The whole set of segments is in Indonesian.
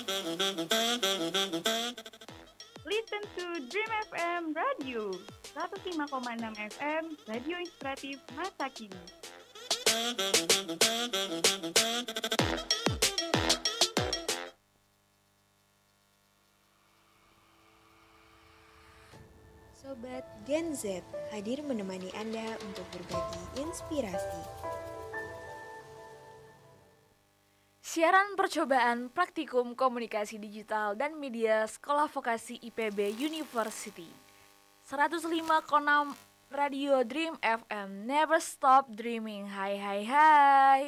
Listen to Dream FM Radio 105,6 FM Radio Inspiratif Masa Kini. Sobat Gen Z hadir menemani Anda untuk berbagi inspirasi. Siaran percobaan praktikum komunikasi digital dan media Sekolah Vokasi IPB University. 105,6 Radio Dream FM Never Stop Dreaming. Hai hai hai.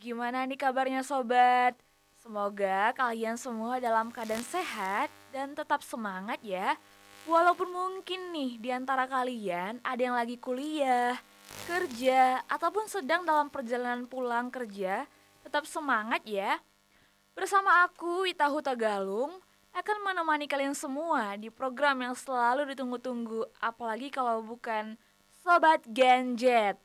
Gimana nih kabarnya sobat? Semoga kalian semua dalam keadaan sehat dan tetap semangat ya. Walaupun mungkin nih di antara kalian ada yang lagi kuliah, kerja, ataupun sedang dalam perjalanan pulang kerja, tetap semangat ya. Bersama aku, Wita Huta Galung, akan menemani kalian semua di program yang selalu ditunggu-tunggu, apalagi kalau bukan Sobat Genjet.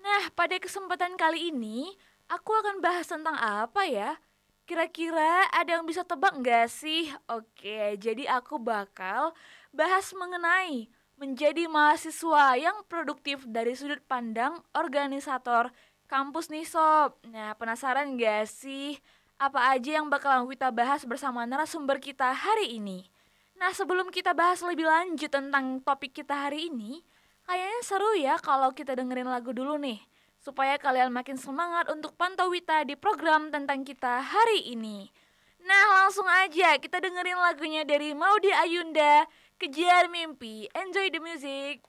Nah, pada kesempatan kali ini, aku akan bahas tentang apa ya? Kira-kira ada yang bisa tebak nggak sih? Oke, jadi aku bakal bahas mengenai menjadi mahasiswa yang produktif dari sudut pandang organisator kampus nih sob. Nah penasaran gak sih apa aja yang bakalan kita bahas bersama narasumber kita hari ini? Nah sebelum kita bahas lebih lanjut tentang topik kita hari ini, kayaknya seru ya kalau kita dengerin lagu dulu nih. Supaya kalian makin semangat untuk pantau Wita di program tentang kita hari ini. Nah langsung aja kita dengerin lagunya dari Maudi Ayunda Kejar mimpi, enjoy the music.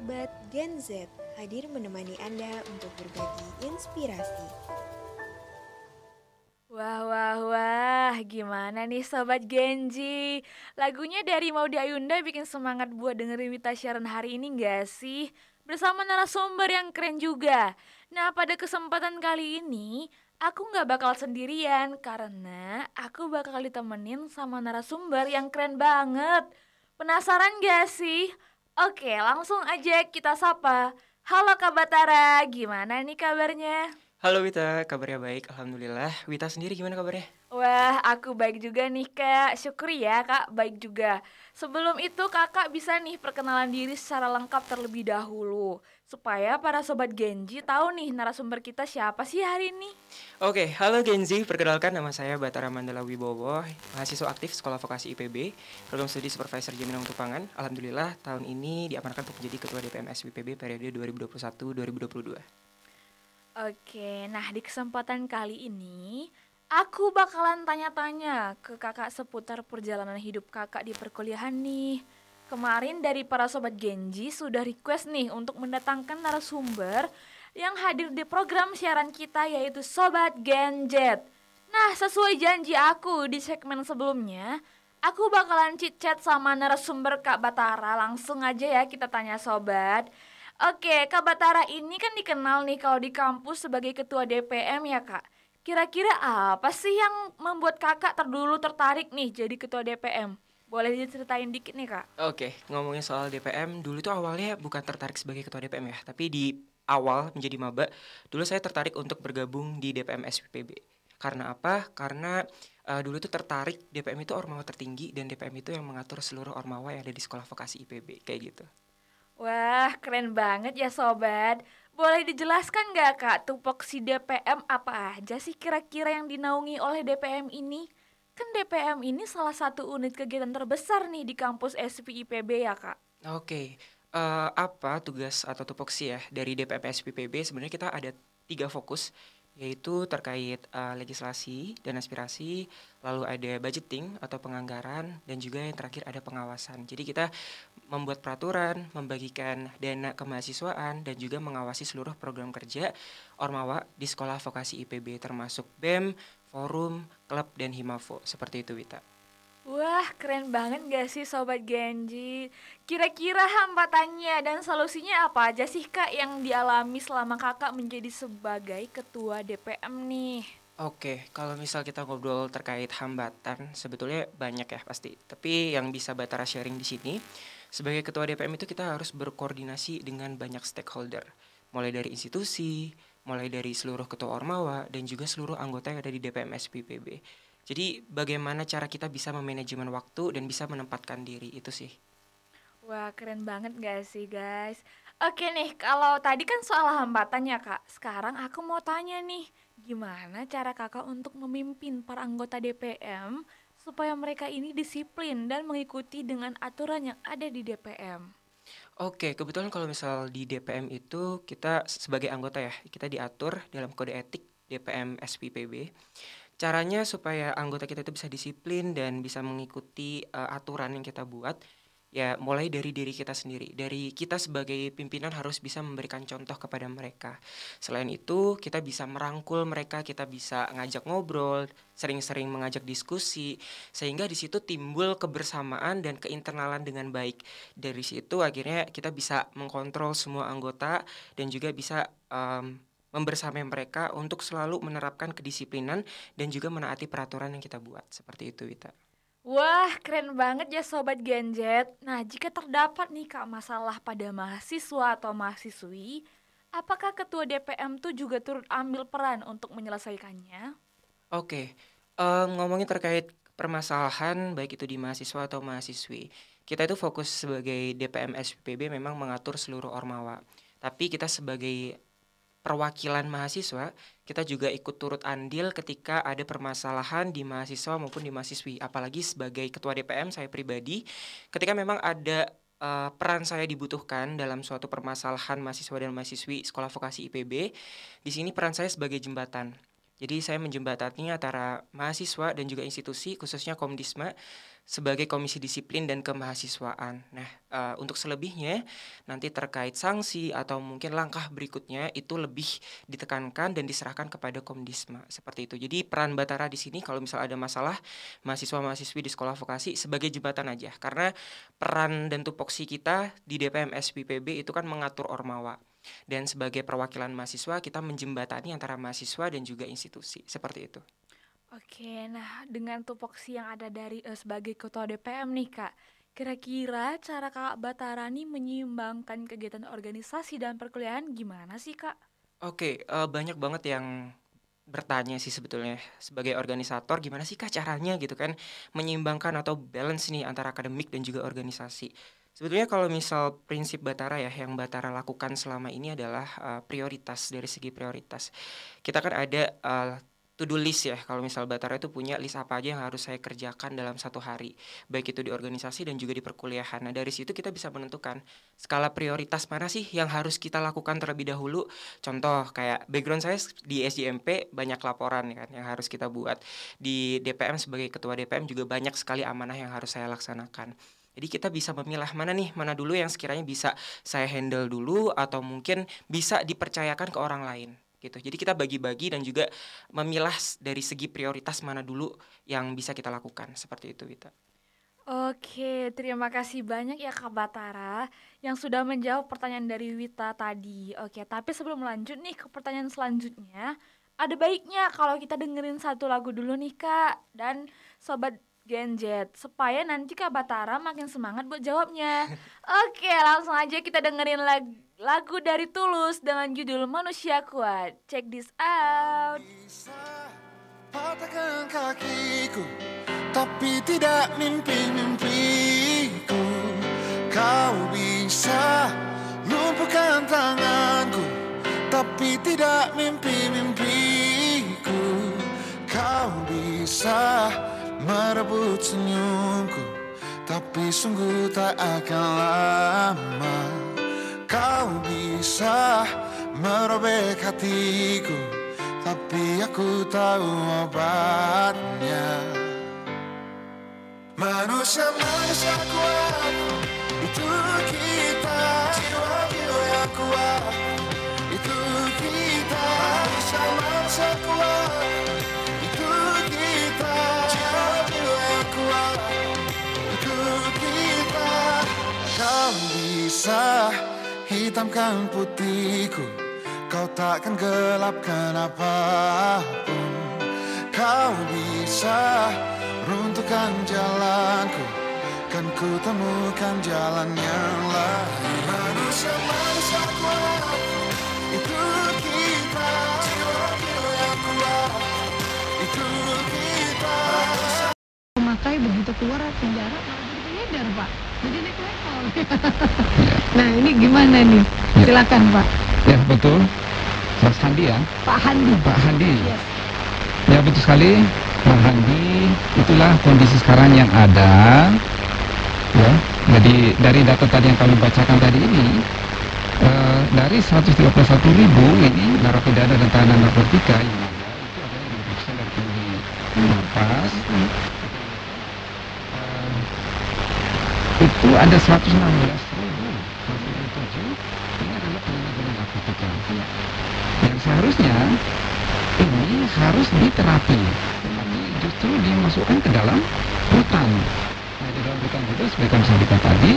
Sobat Gen Z hadir menemani Anda untuk berbagi inspirasi. Wah, wah, wah, gimana nih Sobat Genji? Lagunya dari Maudi Ayunda bikin semangat buat dengerin Wita siaran hari ini gak sih? Bersama narasumber yang keren juga. Nah, pada kesempatan kali ini, aku gak bakal sendirian karena aku bakal ditemenin sama narasumber yang keren banget. Penasaran gak sih? Oke, langsung aja kita sapa. Halo Kak Batara, gimana nih kabarnya? Halo Wita, kabarnya baik, Alhamdulillah. Wita sendiri gimana kabarnya? Wah, aku baik juga nih kak. Syukuri ya kak, baik juga. Sebelum itu kakak bisa nih perkenalan diri secara lengkap terlebih dahulu. Supaya para sobat Genji tahu nih narasumber kita siapa sih hari ini. Oke, halo Genzi, perkenalkan nama saya Batara Mandala Wibowo, mahasiswa aktif Sekolah Vokasi IPB, program studi supervisor jaminan untuk pangan. Alhamdulillah, tahun ini diamankan untuk menjadi Ketua DPMS WPB periode 2021-2022. Oke, nah di kesempatan kali ini aku bakalan tanya-tanya ke kakak seputar perjalanan hidup kakak di perkuliahan nih. Kemarin dari para sobat Genji sudah request nih untuk mendatangkan narasumber yang hadir di program siaran kita yaitu Sobat Genjet. Nah, sesuai janji aku di segmen sebelumnya, aku bakalan chit-chat sama narasumber Kak Batara. Langsung aja ya kita tanya sobat. Oke, Kak Batara ini kan dikenal nih kalau di kampus sebagai ketua DPM ya Kak. Kira-kira apa sih yang membuat kakak terdulu tertarik nih jadi ketua DPM? Boleh diceritain dikit nih kak? Oke, ngomongin soal DPM, dulu tuh awalnya bukan tertarik sebagai Ketua DPM ya, tapi di awal menjadi maba, dulu saya tertarik untuk bergabung di DPM SPPB. Karena apa? Karena uh, dulu tuh tertarik DPM itu ormawa tertinggi dan DPM itu yang mengatur seluruh ormawa yang ada di sekolah vokasi IPB, kayak gitu. Wah, keren banget ya sobat. Boleh dijelaskan nggak kak tupoksi DPM apa aja sih kira-kira yang dinaungi oleh DPM ini? Kan DPM ini salah satu unit kegiatan terbesar nih di kampus SPIPB ya kak. Oke, uh, apa tugas atau tupoksi ya dari DPM SPPB? Sebenarnya kita ada tiga fokus yaitu terkait uh, legislasi dan aspirasi, lalu ada budgeting atau penganggaran, dan juga yang terakhir ada pengawasan. Jadi kita membuat peraturan, membagikan dana kemahasiswaan, dan juga mengawasi seluruh program kerja Ormawa di sekolah vokasi IPB termasuk BEM, forum, klub, dan himafo. Seperti itu Wita. Wah, keren banget gak sih Sobat Genji? Kira-kira hambatannya dan solusinya apa aja sih Kak yang dialami selama kakak menjadi sebagai ketua DPM nih? Oke, kalau misal kita ngobrol terkait hambatan, sebetulnya banyak ya pasti. Tapi yang bisa Batara sharing di sini, sebagai ketua DPM itu kita harus berkoordinasi dengan banyak stakeholder. Mulai dari institusi, mulai dari seluruh ketua Ormawa, dan juga seluruh anggota yang ada di DPM SPPB jadi bagaimana cara kita bisa memanajemen waktu dan bisa menempatkan diri? Itu sih. Wah keren banget gak sih guys? Oke nih kalau tadi kan soal hambatannya kak. Sekarang aku mau tanya nih Gimana cara kakak untuk memimpin para anggota DPM Supaya mereka ini disiplin dan mengikuti dengan aturan yang ada di DPM Oke, kebetulan kalau misal di DPM itu kita sebagai anggota ya, kita diatur dalam kode etik DPM SPPB caranya supaya anggota kita itu bisa disiplin dan bisa mengikuti uh, aturan yang kita buat ya mulai dari diri kita sendiri. Dari kita sebagai pimpinan harus bisa memberikan contoh kepada mereka. Selain itu kita bisa merangkul mereka kita bisa ngajak ngobrol sering-sering mengajak diskusi sehingga di situ timbul kebersamaan dan keinteralan dengan baik. Dari situ akhirnya kita bisa mengkontrol semua anggota dan juga bisa um, membersamai mereka untuk selalu menerapkan kedisiplinan dan juga menaati peraturan yang kita buat. Seperti itu, Wita. Wah, keren banget ya Sobat Genjet. Nah, jika terdapat nih Kak masalah pada mahasiswa atau mahasiswi, apakah Ketua DPM tuh juga turut ambil peran untuk menyelesaikannya? Oke, uh, ngomongin terkait permasalahan baik itu di mahasiswa atau mahasiswi. Kita itu fokus sebagai DPM SPB memang mengatur seluruh ormawa. Tapi kita sebagai perwakilan mahasiswa, kita juga ikut turut andil ketika ada permasalahan di mahasiswa maupun di mahasiswi. Apalagi sebagai ketua DPM saya pribadi, ketika memang ada uh, peran saya dibutuhkan dalam suatu permasalahan mahasiswa dan mahasiswi sekolah vokasi IPB, di sini peran saya sebagai jembatan. Jadi saya menjembatani antara mahasiswa dan juga institusi khususnya Komdisma sebagai komisi disiplin dan kemahasiswaan. Nah, uh, untuk selebihnya nanti terkait sanksi atau mungkin langkah berikutnya itu lebih ditekankan dan diserahkan kepada Komdisma seperti itu. Jadi peran Batara di sini kalau misal ada masalah mahasiswa-mahasiswi di sekolah vokasi sebagai jembatan aja karena peran dan tupoksi kita di DPM SPPB itu kan mengatur ormawa dan sebagai perwakilan mahasiswa kita menjembatani antara mahasiswa dan juga institusi seperti itu. Oke, nah dengan tupoksi yang ada dari uh, sebagai ketua DPM nih kak, kira-kira cara kak Batarani menyeimbangkan kegiatan organisasi dan perkuliahan gimana sih kak? Oke, uh, banyak banget yang bertanya sih sebetulnya sebagai organisator gimana sih kak caranya gitu kan menyeimbangkan atau balance nih antara akademik dan juga organisasi. Sebetulnya kalau misal prinsip Batara ya yang Batara lakukan selama ini adalah uh, prioritas dari segi prioritas. Kita kan ada uh, to-do list ya. Kalau misal Batara itu punya list apa aja yang harus saya kerjakan dalam satu hari. Baik itu di organisasi dan juga di perkuliahan. Nah dari situ kita bisa menentukan skala prioritas mana sih yang harus kita lakukan terlebih dahulu. Contoh kayak background saya di SJMP banyak laporan ya kan yang harus kita buat. Di DPM sebagai ketua DPM juga banyak sekali amanah yang harus saya laksanakan. Jadi kita bisa memilah mana nih, mana dulu yang sekiranya bisa saya handle dulu atau mungkin bisa dipercayakan ke orang lain gitu. Jadi kita bagi-bagi dan juga memilah dari segi prioritas mana dulu yang bisa kita lakukan seperti itu, Wita. Oke, terima kasih banyak ya Kak Batara yang sudah menjawab pertanyaan dari Wita tadi. Oke, tapi sebelum lanjut nih ke pertanyaan selanjutnya, ada baiknya kalau kita dengerin satu lagu dulu nih Kak. Dan sobat Genjet supaya nanti Kak Batara makin semangat buat jawabnya. Oke, langsung aja kita dengerin lagu, lagu dari Tulus dengan judul Manusia Kuat. Check this out. Patahkan kakiku, tapi tidak mimpi-mimpiku. Kau bisa lumpuhkan tanganku, tapi tidak mimpi-mimpiku. Kau bisa merebut senyumku Tapi sungguh tak akan lama bisa merobek hatiku Tapi aku tahu obatnya. Manusia-manusia kuat Itu kita. Jiwa-jiwa yang kuat Itu kita. Manusia-manusia kuat Kau bisa hitamkan putihku. Kau takkan gelapkan apa pun. Kau bisa runtuhkan jalanku. Kan ku temukan jalan yang lain. Manusia-manusia kuat. Itu kita Jiwa-jiwa yang kuat. Itu kita. Memakai begitu keluar penjara pak. Jadi naik level nah ini gimana nih? Silakan pak. Ya betul. Mas Handi ya? Pak Handi. Pak Handi. Yes. ya betul sekali. Pak Handi itulah kondisi sekarang yang ada. Ya jadi dari data tadi yang kami bacakan tadi ini uh, dari 131 ribu ini narapidana dan tahanan narkotika yang ada itu ada yang dari penyidik lapas itu ada 116 ribu ini adalah penyalahgunaan narkotika yang seharusnya ini harus diterapi. Tapi justru dimasukkan ke dalam hutan. Nah di dalam hutan itu seperti kami sampaikan tadi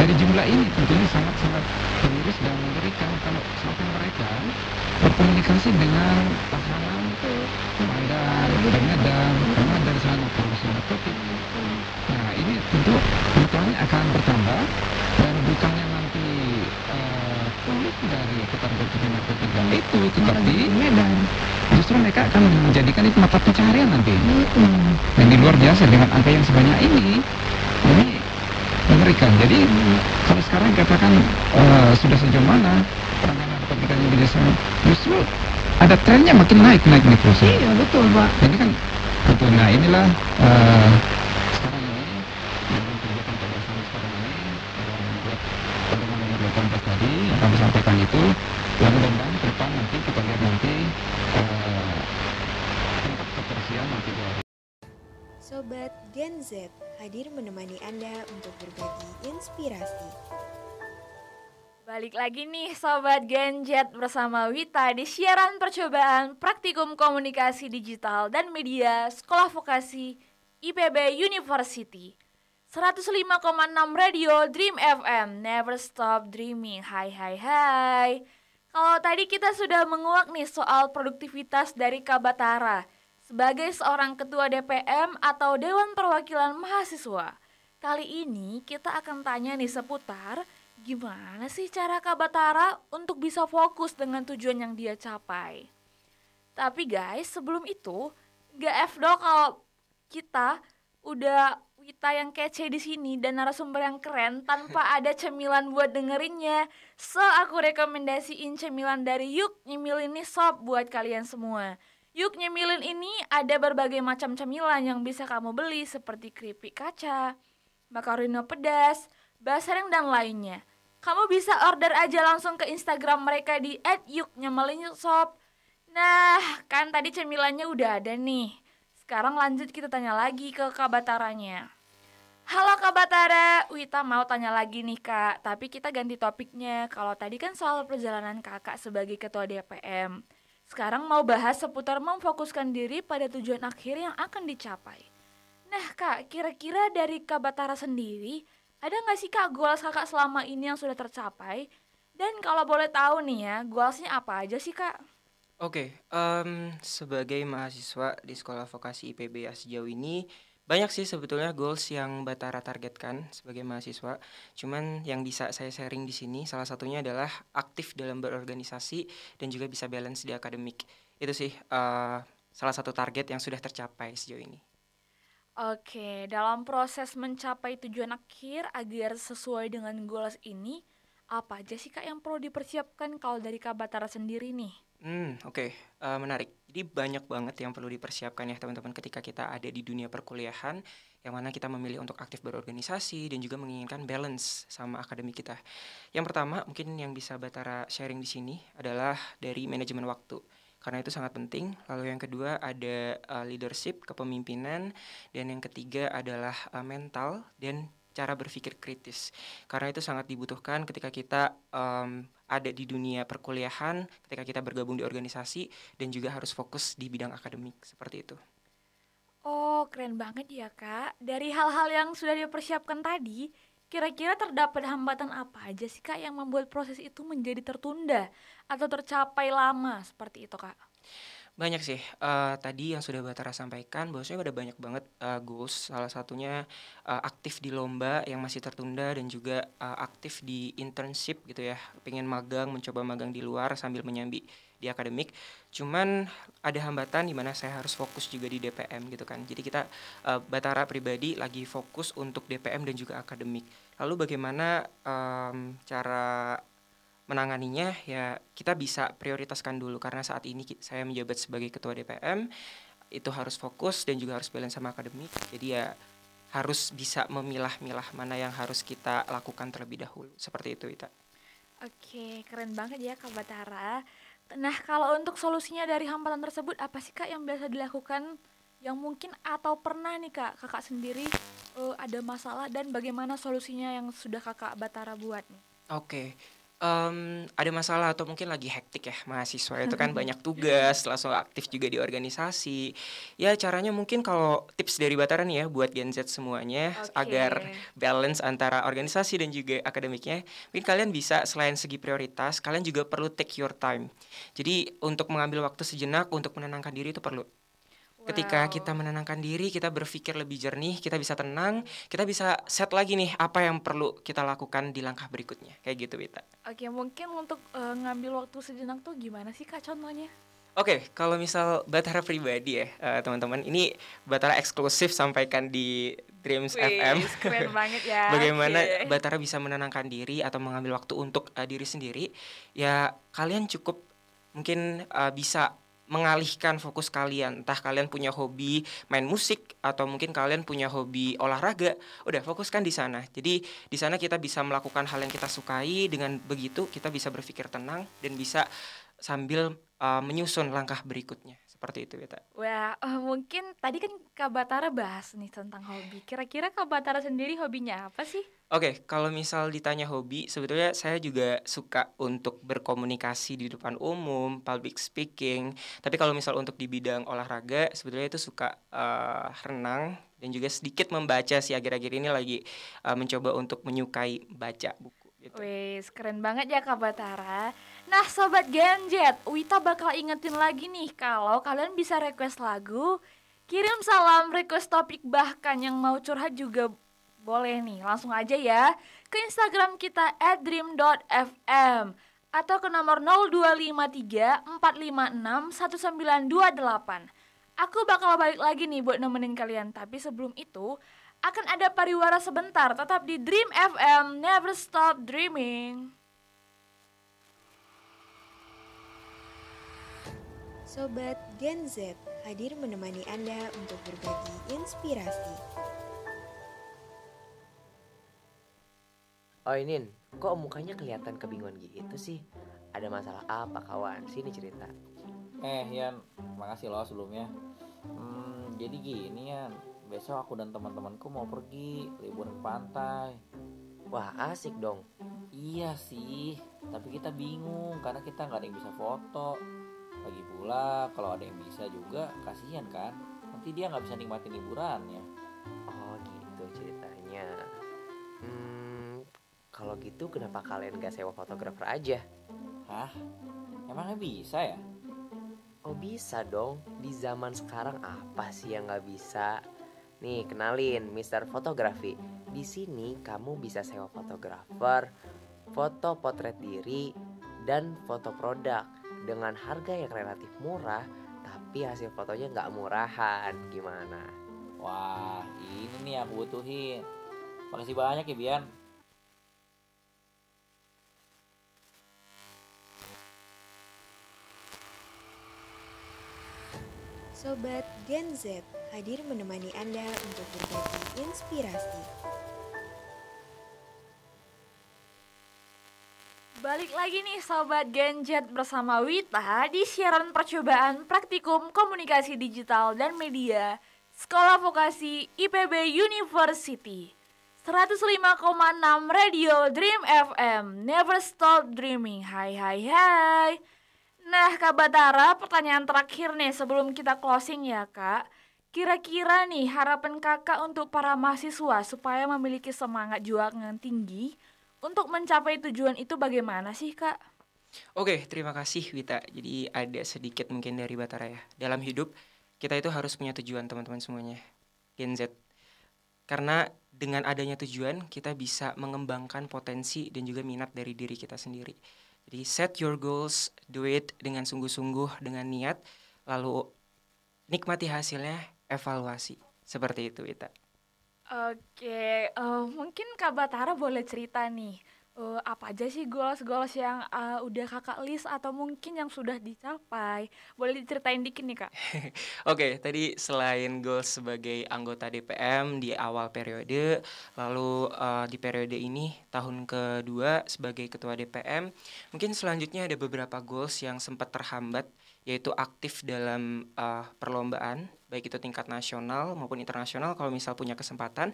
dari jumlah ini tentunya sangat-sangat miris dan mengerikan kalau sampai mereka berkomunikasi dengan tahanan Medan, Medan, karena dari sana promosi narkotik nah ini tentu kebutuhannya akan bertambah dan bukannya nanti uh, kulit dari ketergantungan narkotika itu tetapi Medan justru mereka akan menjadikan itu mata pencaharian nanti. Mm-hmm. dan di luar biasa dengan angka yang sebanyak ini ini mengerikan. Jadi kalau sekarang katakan uh, sudah sejauh mana penanganan narkotikanya di desa justru ada trennya makin naik naik nih terus iya betul pak. Ini kan betul. Nah inilah uh, sekarang ini dengan kegiatan kegiatan sekarang ini dalam membuat pedoman nomor 18 tadi yang kami sampaikan itu lalu mudahan ke depan nanti kita lihat nanti uh, Sobat Gen Hadir menemani Anda untuk berbagi inspirasi. Balik lagi nih Sobat Genjet bersama Wita di siaran percobaan Praktikum Komunikasi Digital dan Media Sekolah Vokasi IPB University. 105,6 Radio Dream FM Never Stop Dreaming. Hai hai hai. Kalau tadi kita sudah menguak nih soal produktivitas dari Kabatara Sebagai seorang ketua DPM atau Dewan Perwakilan Mahasiswa Kali ini kita akan tanya nih seputar Gimana sih cara Kak Batara untuk bisa fokus dengan tujuan yang dia capai? Tapi guys, sebelum itu, gak F dong kalau kita udah Wita yang kece di sini dan narasumber yang keren tanpa ada cemilan buat dengerinnya. So, aku rekomendasiin cemilan dari Yuk Nyemilin nih sob buat kalian semua. Yuk Nyemilin ini ada berbagai macam cemilan yang bisa kamu beli seperti keripik kaca, makarino pedas, basreng dan lainnya. Kamu bisa order aja langsung ke Instagram mereka di @yuknyemelinshop. Nah, kan tadi cemilannya udah ada nih. Sekarang lanjut kita tanya lagi ke Kabataranya. Halo Kak Batara, Wita mau tanya lagi nih Kak, tapi kita ganti topiknya. Kalau tadi kan soal perjalanan Kakak sebagai ketua DPM. Sekarang mau bahas seputar memfokuskan diri pada tujuan akhir yang akan dicapai. Nah Kak, kira-kira dari Kak Batara sendiri, ada nggak sih kak goals kakak selama ini yang sudah tercapai? Dan kalau boleh tahu nih ya, goalsnya apa aja sih kak? Oke, um, sebagai mahasiswa di sekolah vokasi IPB sejauh ini banyak sih sebetulnya goals yang Batara targetkan sebagai mahasiswa. Cuman yang bisa saya sharing di sini salah satunya adalah aktif dalam berorganisasi dan juga bisa balance di akademik. Itu sih uh, salah satu target yang sudah tercapai sejauh ini. Oke, dalam proses mencapai tujuan akhir agar sesuai dengan goals ini, apa aja sih kak yang perlu dipersiapkan kalau dari Kak Batara sendiri nih? Hmm, oke, okay. uh, eh, menarik. Jadi banyak banget yang perlu dipersiapkan ya teman-teman ketika kita ada di dunia perkuliahan, yang mana kita memilih untuk aktif berorganisasi dan juga menginginkan balance sama akademik kita. Yang pertama, mungkin yang bisa Batara sharing di sini adalah dari manajemen waktu karena itu sangat penting. Lalu yang kedua ada uh, leadership, kepemimpinan, dan yang ketiga adalah uh, mental dan cara berpikir kritis. Karena itu sangat dibutuhkan ketika kita um, ada di dunia perkuliahan, ketika kita bergabung di organisasi, dan juga harus fokus di bidang akademik seperti itu. Oh, keren banget ya kak. Dari hal-hal yang sudah dipersiapkan tadi, Kira-kira terdapat hambatan apa aja sih kak yang membuat proses itu menjadi tertunda atau tercapai lama seperti itu kak? Banyak sih. Uh, tadi yang sudah Batara sampaikan, bahwasanya ada banyak banget uh, goals. Salah satunya uh, aktif di lomba yang masih tertunda dan juga uh, aktif di internship gitu ya. Pengen magang, mencoba magang di luar sambil menyambi di akademik. Cuman ada hambatan di mana saya harus fokus juga di DPM gitu kan. Jadi kita uh, Batara pribadi lagi fokus untuk DPM dan juga akademik. Lalu bagaimana um, cara menanganinya ya kita bisa prioritaskan dulu karena saat ini saya menjabat sebagai ketua DPM itu harus fokus dan juga harus balance sama akademik. Jadi ya harus bisa memilah-milah mana yang harus kita lakukan terlebih dahulu. Seperti itu, Ita. Oke, keren banget ya Kak Batara. Nah, kalau untuk solusinya dari hambatan tersebut apa sih Kak yang biasa dilakukan yang mungkin atau pernah nih Kak Kakak sendiri uh, ada masalah dan bagaimana solusinya yang sudah Kakak Batara buat nih? Oke. Um, ada masalah atau mungkin lagi hektik ya mahasiswa itu kan banyak tugas langsung aktif juga di organisasi. Ya caranya mungkin kalau tips dari Batara nih ya buat Gen Z semuanya okay. agar balance antara organisasi dan juga akademiknya mungkin kalian bisa selain segi prioritas kalian juga perlu take your time. Jadi untuk mengambil waktu sejenak untuk menenangkan diri itu perlu Ketika kita menenangkan diri, kita berpikir lebih jernih, kita bisa tenang, kita bisa set lagi nih apa yang perlu kita lakukan di langkah berikutnya. Kayak gitu, Wita. Oke, mungkin untuk uh, ngambil waktu sejenak tuh gimana sih Kak contohnya? Oke, kalau misal Batara pribadi ya, uh, teman-teman, ini Batara eksklusif sampaikan di Dreams Wih, FM. Keren banget ya. Bagaimana okay. Batara bisa menenangkan diri atau mengambil waktu untuk uh, diri sendiri? Ya, kalian cukup mungkin uh, bisa mengalihkan fokus kalian. Entah kalian punya hobi main musik atau mungkin kalian punya hobi olahraga udah fokuskan di sana. Jadi di sana kita bisa melakukan hal yang kita sukai dengan begitu kita bisa berpikir tenang dan bisa sambil uh, menyusun langkah berikutnya seperti itu Wita. Wah, eh, mungkin tadi kan Kak Batara bahas nih tentang hobi. Kira-kira Kak Batara sendiri hobinya apa sih? Oke, kalau misal ditanya hobi, sebetulnya saya juga suka untuk berkomunikasi di depan umum, public speaking. Tapi kalau misal untuk di bidang olahraga, sebetulnya itu suka uh, renang dan juga sedikit membaca sih akhir-akhir ini lagi uh, mencoba untuk menyukai baca buku. Gitu. Wih, keren banget ya Kak Batara. Nah, Sobat Genjet, Wita bakal ingetin lagi nih kalau kalian bisa request lagu, kirim salam, request topik, bahkan yang mau curhat juga boleh nih, langsung aja ya ke Instagram kita @dream.fm atau ke nomor 0253 456 1928. Aku bakal balik lagi nih buat nemenin kalian, tapi sebelum itu akan ada pariwara sebentar tetap di Dream FM Never Stop Dreaming. Sobat Gen Z hadir menemani Anda untuk berbagi inspirasi. Oh Inin, kok mukanya kelihatan kebingungan gitu sih? Ada masalah apa kawan? Sini cerita. Eh Yan, makasih loh sebelumnya. Hmm, jadi gini Yan, besok aku dan teman-temanku mau pergi liburan ke pantai. Wah asik dong. Iya sih, tapi kita bingung karena kita nggak ada yang bisa foto. Lagi pula kalau ada yang bisa juga kasihan kan. Nanti dia nggak bisa nikmatin liburannya. Oh gitu ceritanya. Hmm, kalau gitu kenapa kalian gak sewa fotografer aja? Hah? Emangnya bisa ya? Oh bisa dong, di zaman sekarang apa sih yang gak bisa? Nih kenalin, Mister Fotografi. Di sini kamu bisa sewa fotografer, foto potret diri, dan foto produk dengan harga yang relatif murah, tapi hasil fotonya nggak murahan. Gimana? Wah, ini nih yang aku butuhin. Makasih banyak ya Bian. Sobat Gen Z hadir menemani Anda untuk berbagi inspirasi. Balik lagi nih Sobat Gen Z bersama Wita di siaran percobaan praktikum komunikasi digital dan media Sekolah Vokasi IPB University. 105,6 Radio Dream FM Never Stop Dreaming. Hai hai hai. Nah, Kak Batara, pertanyaan terakhir nih sebelum kita closing ya, Kak. Kira-kira nih harapan Kakak untuk para mahasiswa supaya memiliki semangat juang yang tinggi untuk mencapai tujuan itu bagaimana sih, Kak? Oke, terima kasih Wita. Jadi ada sedikit mungkin dari Batara ya. Dalam hidup kita itu harus punya tujuan teman-teman semuanya. Gen Z. Karena dengan adanya tujuan kita bisa mengembangkan potensi dan juga minat dari diri kita sendiri. Jadi set your goals, do it dengan sungguh-sungguh, dengan niat, lalu nikmati hasilnya, evaluasi. Seperti itu, Ita. Oke, uh, mungkin Kak Batara boleh cerita nih uh, apa aja sih goals-goals yang uh, udah kakak list atau mungkin yang sudah dicapai? Boleh diceritain dikit nih kak? Oke, okay, tadi selain goals sebagai anggota DPM di awal periode, lalu uh, di periode ini tahun kedua sebagai ketua DPM, mungkin selanjutnya ada beberapa goals yang sempat terhambat yaitu aktif dalam uh, perlombaan baik itu tingkat nasional maupun internasional kalau misal punya kesempatan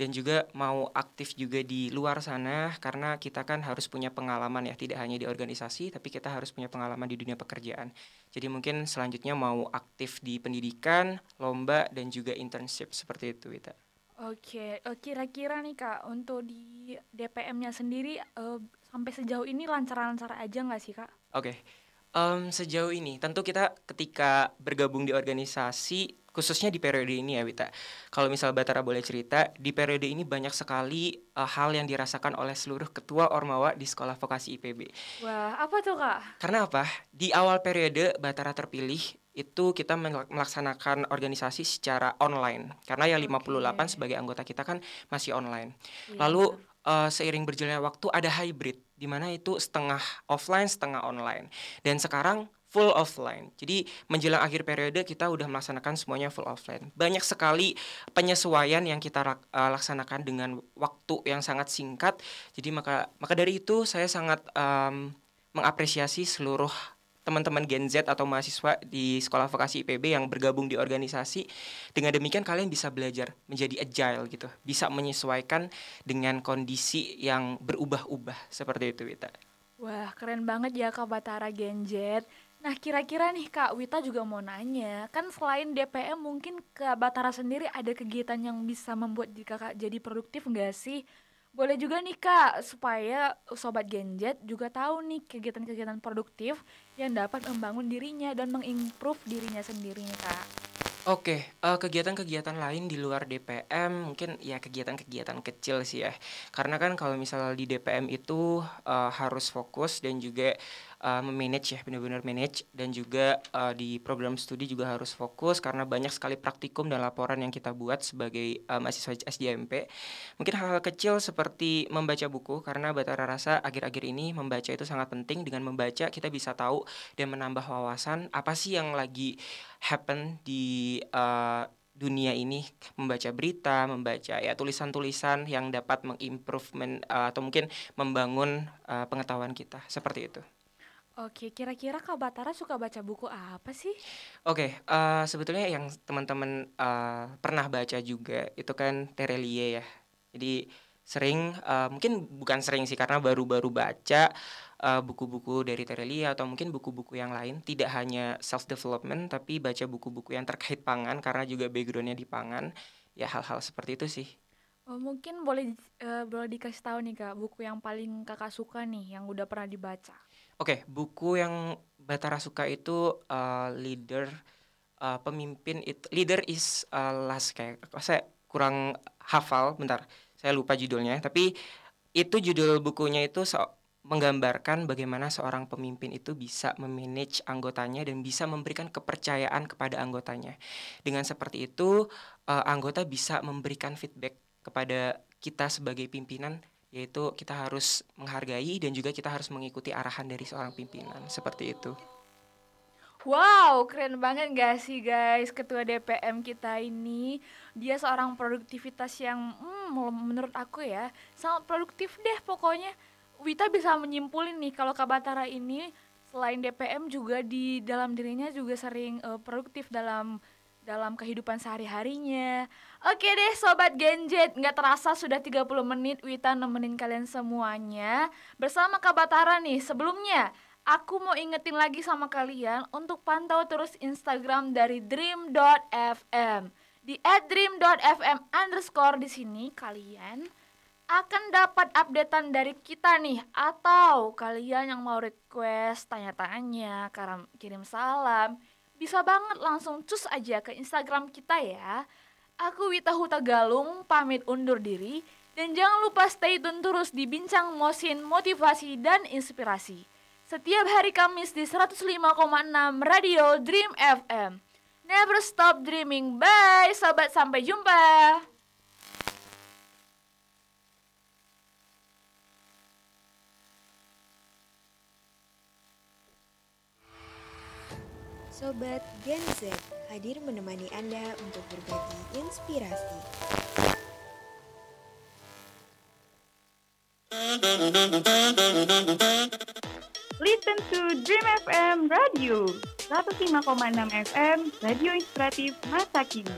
dan juga mau aktif juga di luar sana karena kita kan harus punya pengalaman ya tidak hanya di organisasi tapi kita harus punya pengalaman di dunia pekerjaan jadi mungkin selanjutnya mau aktif di pendidikan lomba dan juga internship seperti itu Wita. Oke, kira-kira nih kak untuk di DPM-nya sendiri uh, sampai sejauh ini lancar-lancar aja nggak sih kak? Oke. Um, sejauh ini, tentu kita ketika bergabung di organisasi, khususnya di periode ini ya Wita. Kalau misal Batara boleh cerita, di periode ini banyak sekali uh, hal yang dirasakan oleh seluruh ketua Ormawa di Sekolah Vokasi IPB. Wah, apa tuh Kak? Karena apa? Di awal periode Batara terpilih, itu kita melaksanakan organisasi secara online. Karena yang 58 okay. sebagai anggota kita kan masih online. Iya, Lalu uh, seiring berjalannya waktu ada hybrid di mana itu setengah offline, setengah online. Dan sekarang full offline. Jadi menjelang akhir periode kita udah melaksanakan semuanya full offline. Banyak sekali penyesuaian yang kita uh, laksanakan dengan waktu yang sangat singkat. Jadi maka maka dari itu saya sangat um, mengapresiasi seluruh teman-teman Gen Z atau mahasiswa di sekolah vokasi IPB yang bergabung di organisasi. Dengan demikian kalian bisa belajar menjadi agile gitu, bisa menyesuaikan dengan kondisi yang berubah-ubah seperti itu Wita. Wah, keren banget ya Kak Batara Gen Z. Nah, kira-kira nih Kak Wita juga mau nanya, kan selain DPM mungkin Kak Batara sendiri ada kegiatan yang bisa membuat Kakak jadi produktif nggak sih? Boleh juga nih Kak, supaya Sobat Genjet juga tahu nih kegiatan-kegiatan produktif yang dapat membangun dirinya dan mengimprove dirinya sendiri nih Kak. Oke, uh, kegiatan-kegiatan lain di luar DPM mungkin ya kegiatan-kegiatan kecil sih ya. Karena kan kalau misalnya di DPM itu uh, harus fokus dan juga uh, memanage ya benar-benar manage dan juga uh, di program studi juga harus fokus karena banyak sekali praktikum dan laporan yang kita buat sebagai uh, mahasiswa SDMP. Mungkin hal-hal kecil seperti membaca buku karena Batara rasa akhir-akhir ini membaca itu sangat penting dengan membaca kita bisa tahu dan menambah wawasan apa sih yang lagi happen di uh, dunia ini membaca berita, membaca ya tulisan-tulisan yang dapat mengimprovement uh, atau mungkin membangun uh, pengetahuan kita seperti itu. Oke, kira-kira Kak Batara suka baca buku apa sih? Oke, uh, sebetulnya yang teman-teman uh, pernah baca juga itu kan Terelie ya. Jadi sering, uh, mungkin bukan sering sih karena baru-baru baca buku-buku uh, dari Terelie atau mungkin buku-buku yang lain. Tidak hanya self development, tapi baca buku-buku yang terkait pangan karena juga backgroundnya di pangan. Ya hal-hal seperti itu sih. Oh, mungkin boleh uh, boleh dikasih tahu nih kak buku yang paling kakak suka nih yang udah pernah dibaca. Oke, buku yang Batara suka itu uh, leader uh, pemimpin itu leader is uh, last kayak saya kurang hafal bentar saya lupa judulnya tapi itu judul bukunya itu so menggambarkan bagaimana seorang pemimpin itu bisa memanage anggotanya dan bisa memberikan kepercayaan kepada anggotanya. Dengan seperti itu, uh, anggota bisa memberikan feedback kepada kita sebagai pimpinan yaitu kita harus menghargai dan juga kita harus mengikuti arahan dari seorang pimpinan. Seperti itu. Wow, keren banget gak sih guys Ketua DPM kita ini? Dia seorang produktivitas yang hmm, menurut aku ya Sangat produktif deh pokoknya. Wita bisa menyimpulin nih kalau Kabatara ini Selain DPM juga di dalam dirinya juga sering uh, produktif dalam dalam kehidupan sehari-harinya. Oke deh Sobat Genjet, nggak terasa sudah 30 menit Wita nemenin kalian semuanya bersama Kak Batara nih. Sebelumnya, aku mau ingetin lagi sama kalian untuk pantau terus Instagram dari dream.fm. Di @dream.fm underscore di sini kalian akan dapat updatean dari kita nih atau kalian yang mau request tanya-tanya, kirim salam, bisa banget langsung cus aja ke Instagram kita ya. Aku Wita Huta Galung pamit undur diri dan jangan lupa stay tune terus di Bincang Mosin Motivasi dan Inspirasi. Setiap hari Kamis di 105,6 Radio Dream FM. Never stop dreaming. Bye sobat, sampai jumpa. Sobat Gen Z hadir menemani Anda untuk berbagi inspirasi. Listen to Dream FM Radio 105,6 FM Radio Inspiratif Masa Kini.